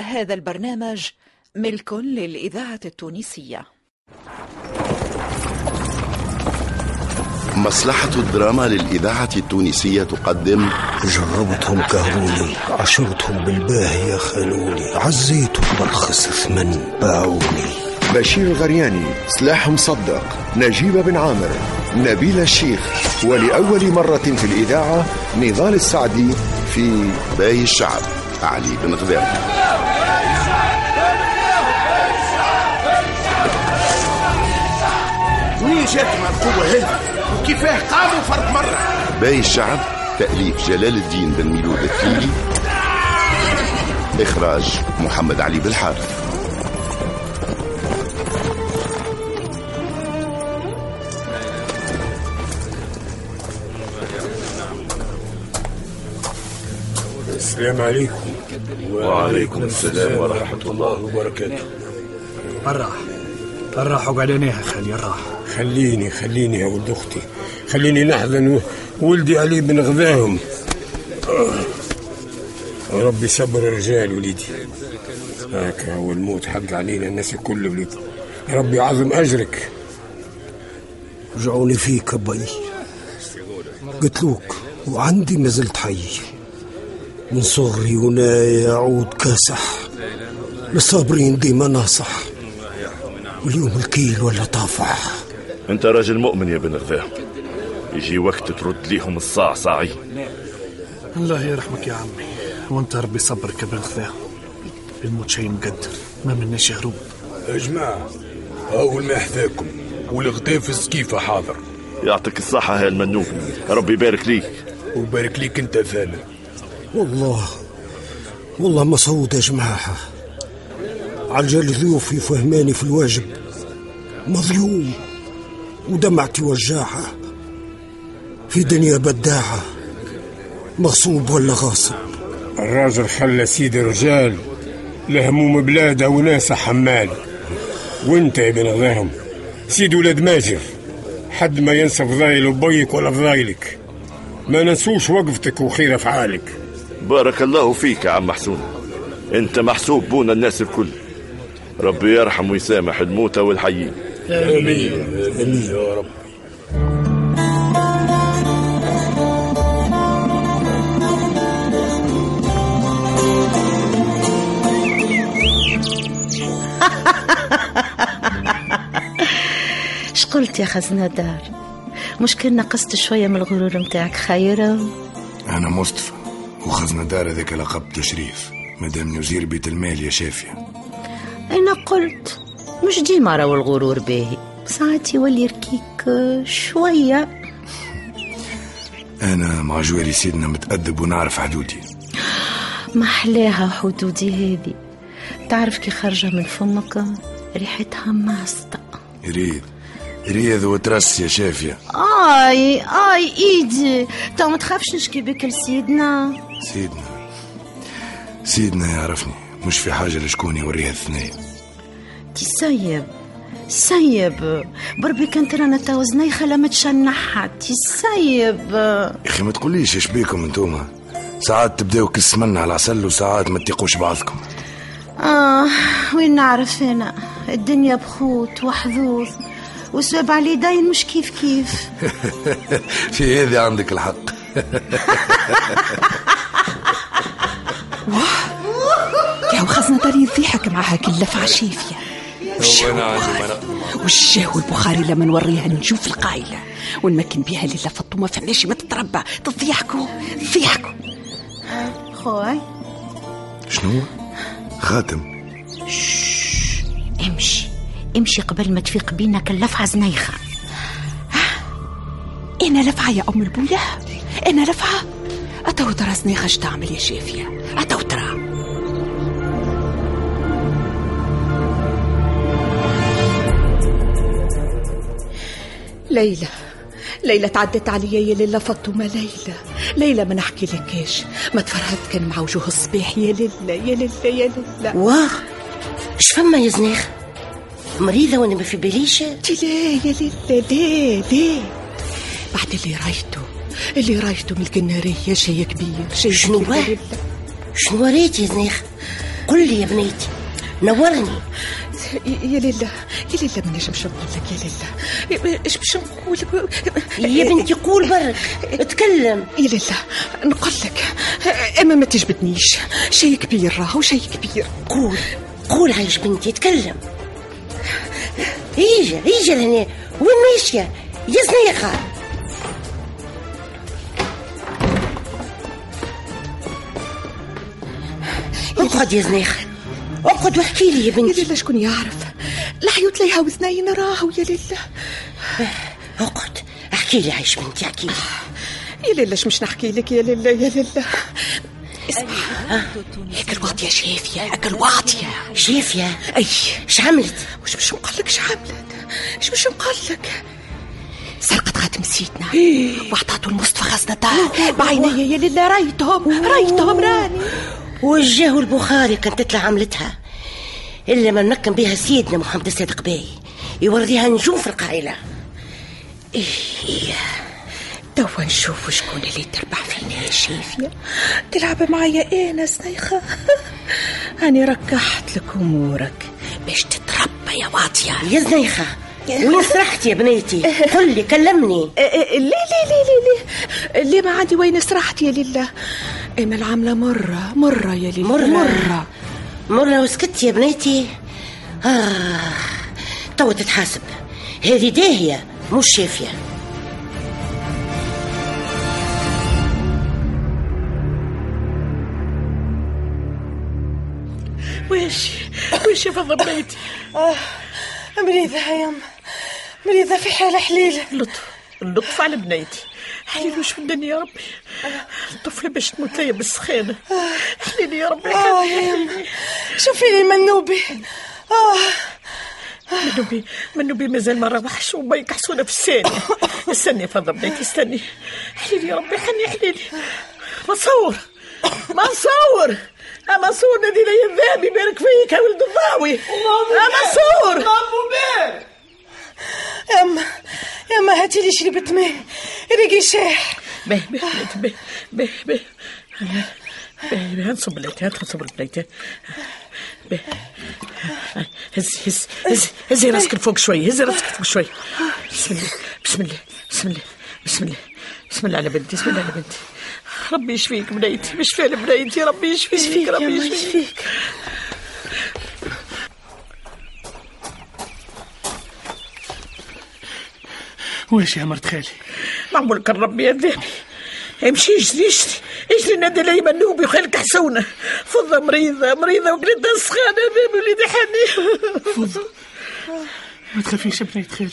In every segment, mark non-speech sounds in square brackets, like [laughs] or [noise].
هذا البرنامج ملك للإذاعة التونسية. مصلحة الدراما للإذاعة التونسية تقدم. جربتهم كهروني عشرتهم بالباهية خانوني عزيتهم برخص ثمن باعوني. بشير الغرياني سلاح مصدق نجيب بن عامر نبيل الشيخ ولأول مرة في الإذاعة نضال السعدي في باي الشعب. علي بن غذام منين جاتهم القوة هذه؟ وكيفاه؟ قاموا فرد مرة. باي الشعب تأليف جلال الدين بن ميلود التيلي إخراج محمد علي بالحارث. السلام عليكم. وعليكم السلام ورحمة الله وبركاته. الراح الراح وقعدناها خالي الراح خليني خليني يا ولد أختي. خليني نحزن ولدي علي بن غذاهم آه. ربي صبر الرجال وليدي. هكا هو الموت حق علينا الناس الكل وليدي ربي عظم أجرك. رجعوني فيك أبي. قتلوك وعندي ما زلت حي. من صغري وأنا يعود كاسح للصابرين ديما ناصح. واليوم الكيل ولا طافح. أنت راجل مؤمن يا بن غذاء يجي وقت ترد ليهم الصاع صاعين الله يرحمك يا عمي. وانت ربي صبرك يا بن غذاء الموت شيء مقدر. ما مناش هروب. يا جماعة أول ما حذاكم والغطافس كيف حاضر. يعطيك الصحة يا المنوب ربي يبارك ليك. وبارك ليك أنت ثاني. والله والله مصعود يا جماعة. عجل ضيوفي فهماني في الواجب. مظلوم ودمعتي وجاعة في دنيا بداعة مغصوب ولا غاصب. الراجل خلى سيد الرجال لهموم بلاده وناسه حمال. وانت يا بن غذاهم سيد ولاد ماجر حد ما ينسى فضايل بيك ولا فضايلك ما ننسوش وقفتك وخير أفعالك. بارك الله فيك يا عم حسون انت محسوب بونا الناس الكل. ربي يرحم ويسامح الموتى والحيين. آمين. آمين. يا رب. [laughs] قلت يا خزنة دار مش كان نقصت شوية من الغرور متاعك خيرة أنا مصطفى. وخزنة دار هذاك لقب تشريف. مدام وزير بيت المال يا شافية. أنا قلت مش ديما راهو الغرور باهي ساعات يولي يركيك شوية. [laughs] أنا مع جواري سيدنا متأدب ونعرف حدودي. محلاها حدودي هذه. تعرف كي خارجة من فمك؟ ريحتها ماسطة يريد يريد وترس يا شافية. آي آي إيدي. تو ما تخافش نشكي بك لسيدنا. سيدنا. سيدنا يعرفني مش في حاجة لشكون يوريها الثنية تي سيب. سيب بربي كانت رانا تو زنيخة لما تشنحها تي سيب يا أخي ما تقوليش إيش بيكم أنتوما. ساعات تبداو كس من على العسل وساعات ما تيقوش بعضكم. آه وين نعرف أنا؟ الدنيا بخوت وحظوظ. وسبب على داين مش كيف كيف. [laughs] في هذه عندك الحق. [laughs] يا وخزنة داري يضيحك مع هاك اللفعة شافية والشاه والبخاري لما نوريها نشوف القايلة. ونمكن بها اللي لفطوا ما فهمناش ما تتربى. تضيحكوا تضيحكوا خوي. شنو خاتم. امشي. امشي قبل ما تفيق بينا كاللفعة زنيخة. إنا لفعة يا أم البولة؟ إنا لفعة؟ أتو ترى زنيخة اش تعمل يا شافية أتو ترى. ليلى ليلى تعدت عليا يا ليلى. فاطمة ليلى ليلى ما نحكي لكاش ما تفرهد كان مع وجوه الصباح يا ليلى يا ليلى يا ليلى. واه اش فما يا زنيخ؟ مريضة وأنا ما في باليش. لا يا ليلى؟ لا لا بعد اللي رايته اللي رايته من القنارية شيء كبير شيء شنو. شنو وريت يا زنيخ قل لي يا بنيتي. نورني. يا لله يا لله ما نجمش نقول لك يا لله إيش باش نقول يا بنتي قول برك. اتكلم. يا لله نقول لك. أما ما تجبدنيش شيء كبير راهو شيء كبير. قول. قول عايش بنتي اتكلم. [laughs] ايجا ايجا لهنا. وين ماشية؟ يا زنيخة اقعد يا زنيخة أقعد واحكي لي يا بنتي. يا لله شكون يعرف؟ الحيوت ليها وزنين راهو يا لله أقعد. احكي لي عايش بنتي احكي لي. يا لله مش نحكي لك يا لله يا لله اسمع. هيك الواطية شافية هيك الواطية شافية أي. إيش عملت؟ وش باش نقول لك اش عملت؟ اش باش نقول لك؟ سرقت خاتم سيدنا وعطاته المصطفى غزنة بعيني يا لله رايتهم رايتهم راني. وجهوا البخاري كانت تطلع عملتها. إلا ما نمكن بها سيدنا محمد الصادق باي يوريها نجوم في القائلة. إيه. توا نشوف شكون اللي تربح فينا يا شافية تلعب معايا أنا سنيخة [laughs] أنا ركحت لك أمورك باش تتربى يا واطية. يا زنيخة وين سرحت يا بنيتي. [laughs] قل لي كلمني. ليه ليه ليه ليه ليه؟ ليه ما عندي وين سرحت يا لله؟ اما العاملة مرة مرة يا لله مرة. مرة مرة وسكت يا بنيتي آه توا تتحاسب. هذه داهية مش شافية. ويش؟ ويش يا فضل بيتي آه مريضة يا يم مريضة في حالة حليلة. اللطف اللطف على بنيتي حليل وش الدنيا يا ربي؟ الطفلة باش تموت ليا بالسخانة حليلي يا ربي. آه يا يم شوفي لي منوبي آه. منوبي منوبي مازال ما روحش وما يكحسونا في الثانية استني فضل بنيتي استني. حليلي يا ربي حني حليلي. منصور منصور منصور نادي لي الذهبي بارك فيك يا ولد الضاوي. يا منصور يما يما هاتي لي شربة ماء. ريقي شاح به به به به به. به به نصب بليتي نصب بليتي به هز هز هز هزي راسك لفوق شوي هزي راسك لفوق شوي. بسم الله بسم الله بسم الله بسم الله بسم الله على بنتي بسم الله على بنتي. ربي يشفيك بنيتي مش فين بنيتي ربي يشفيك ربي يشفيك. ويش يا مرت خالي؟ معمول كان ربي ذهبي امشي اجري اجري اجري نادي لي منوبي وخالك حسونه فضة مريضة مريضة وقلتها سخانة بيبي وليدي حني. فضة ما تخافيش يا بنيت خالي.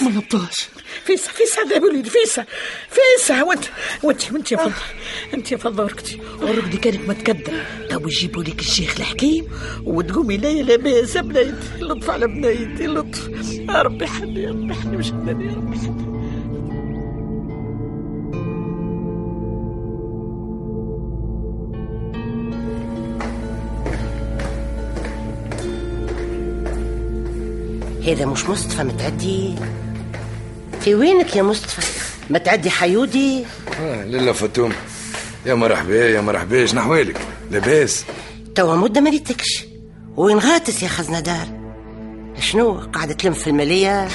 ما نبطاش فيسا فيسا يا وليدي فيسا فيسا وانت وانت وانت يا فضة انت يا فضة ورقتي ورقدي كانت متكدة تو يجيبوا لك الشيخ الحكيم؟ وتقومي ليا لاباس يا بنيتي لطف على بنيتي لطف. يا ربي حني يا ربي حني مش الدنيا يا ربي حني هذا مش مصطفى متعدي؟ في وينك يا مصطفى؟ متعدي حيودي؟ آه لله فتوم يا مرحبا يا مرحبا شنو أحوالك؟ لاباس. توا مدة ما ريتكش. وين غاتس يا خزنة دار؟ شنو قاعدة تلم في المالية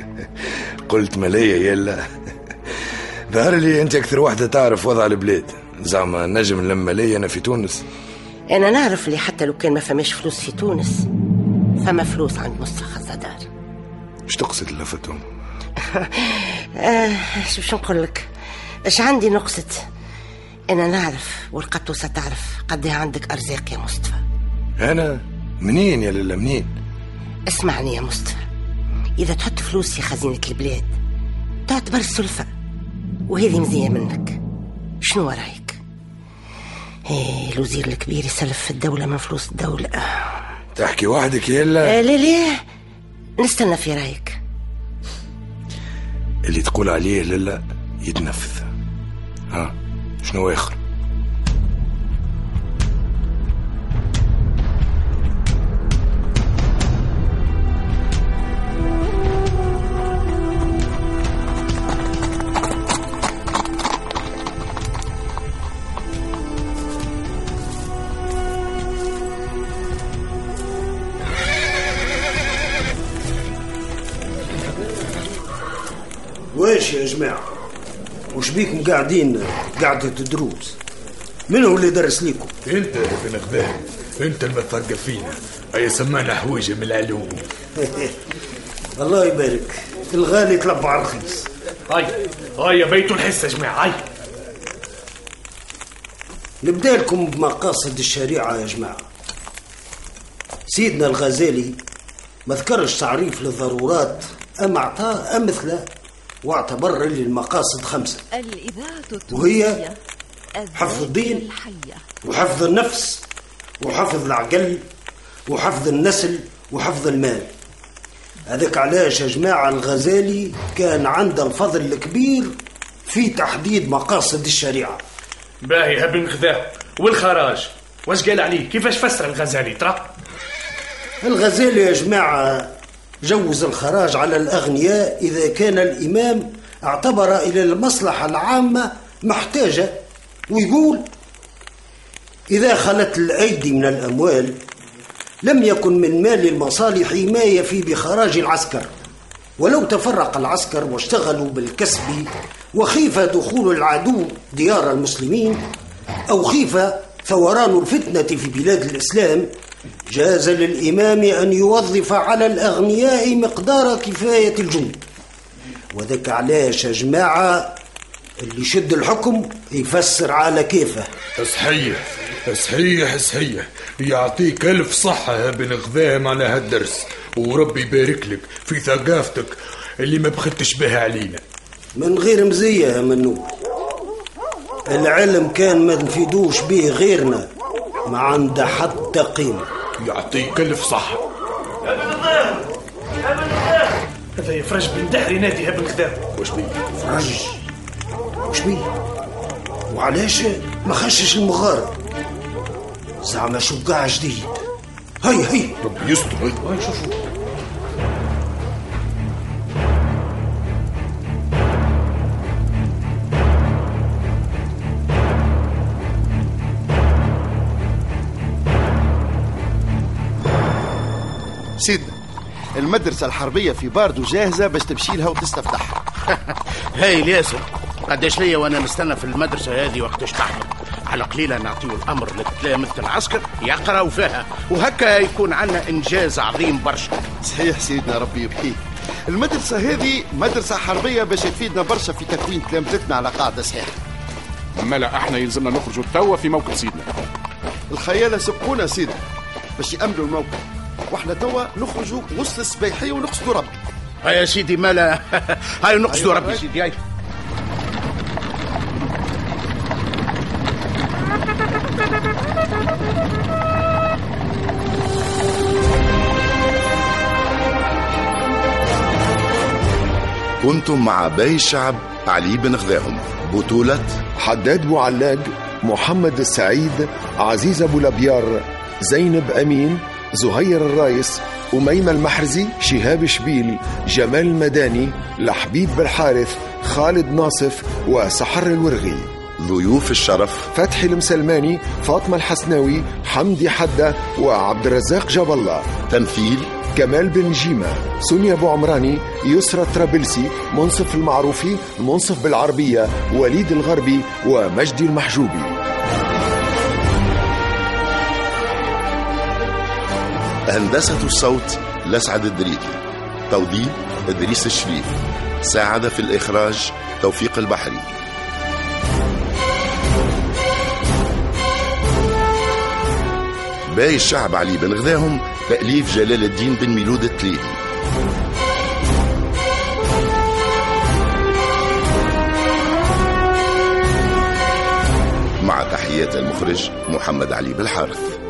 [laughs] قلت مالية يلا. ظهر لي أنت أكثر واحدة تعرف وضع البلاد. زعما نجم نلم مالية أنا في تونس. أنا نعرف اللي حتى لو كان ما فماش فلوس في تونس. فما فلوس عند مصطفى. إيش تقصد لله فتوم [laughs] آه شو شو نقول لك؟ إيش عندي نقصد؟ إنا نعرف والقطوسة تعرف قد إيه عندك أرزاق يا مصطفى. أنا؟ منين يا لله منين؟ اسمعني يا مصطفى. إذا تحط فلوس في خزينة البلاد تعتبر السلفة وهذه مزية منك. شنو رأيك؟ إيه الوزير الكبير يسلف في الدولة من فلوس الدولة. تحكي وحدك يلا آه ليه ليه نستنى في رأيك. اللي تقول عليه لله يتنفذ. ها شنو اخر واش يا جماعة؟ وش بيكم قاعدين قاعدة الدروس من هو اللي درس ليكم؟ انت يا ابن غذاء انت المثقف فينا. أي سمانا حويجه من العلوم. [laughs] الله يبارك. الغالي تلبع رخيص هاي هاي بيتوا الحس يا جماعة هاي. نبدأ لكم بمقاصد الشريعة يا جماعة. سيدنا الغزالي ما ذكرش تعريف للضرورات أم أعطاه أمثلة واعتبر اللي المقاصد خمسة. الإذاعة وهي حفظ الدين الحية. وحفظ النفس وحفظ العقل وحفظ النسل وحفظ المال. هذاك علاش يا جماعة الغزالي كان عنده الفضل الكبير في تحديد مقاصد الشريعة. باهي ها بن غذاء والخراج. واش قال عليه كيفاش فسر الغزالي؟ ترى. الغزالي يا جماعة جوز الخراج على الأغنياء إذا كان الإمام اعتبر إلى المصلحة العامة محتاجة ويقول إذا خلت الأيدي من الأموال لم يكن من مال المصالح ما يفي بخراج العسكر ولو تفرق العسكر واشتغلوا بالكسب وخيف دخول العدو ديار المسلمين أو خيف ثوران الفتنة في بلاد الإسلام جاز للإمام أن يوظف على الأغنياء مقدار كفاية الجند وذاك علاش يا جماعة اللي يشد الحكم يفسر على كيفه. صحيح صحيح صحيح. يعطيك ألف صحة يا بن غذام على هالدرس وربي يبارك لك في ثقافتك اللي ما بخدتش بها علينا. من غير مزية يا منو. العلم كان ما نفيدوش به غيرنا. ما عنده حتى قيمة. يعطيك ألف صحة هذا يفرج بن دحر ينادي ها بن غذاء واش بيه؟ فرج. وش بيه؟ وعلاش ما خشش المغارب؟ زعما شو قاع جديد. هي هي ربي يستر هاي شوفوا. المدرسة الحربية في باردو جاهزة باش تمشي لها وتستفتحها [laughs] هاي ياسر قداش ليا وأنا نستنى في المدرسة هذه وقتاش تحمل على قليلة نعطيه الأمر لتلامذة العسكر يقرأوا فيها وهكا يكون عندنا إنجاز عظيم برشا. صحيح سيدنا ربي يبقيك المدرسة هذه مدرسة حربية باش تفيدنا برشا في تكوين تلامذتنا على قاعدة صحيحة. أما لا إحنا يلزمنا نخرجوا توا في موكب سيدنا. الخيالة سبقونا سيدنا باش يأمنوا الموقع وإحنا توا نخرجوا وسط السبيحية ونقصدوا ربي هيا سيدي مالا [laughs] هاي نقصدوا ربي سيدي هاي. كنتم مع باقي الشعب علي بن غذاهم. بطولة حداد بوعلاق محمد السعيد عزيز أبو لبيار زينب أمين زهير الرايس أميمة المحرزي شهاب شبيل جمال المداني لحبيب بالحارث خالد ناصف وسحر الورغي. ضيوف الشرف فتحي المسلماني فاطمة الحسناوي حمدي حدة وعبد الرزاق جاب الله. تمثيل كمال بن جيمة سونيا أبو عمراني يسرى طرابلسي منصف المعروفي منصف بالعربية وليد الغربي ومجدي المحجوبي. هندسة الصوت لسعد الدريدي. توضيب إدريس الشريف. ساعد في الإخراج توفيق البحري. باقي الشعب علي بن غذاهم تأليف جلال الدين بن ميلود التليلي. مع تحيات المخرج محمد علي بالحارث.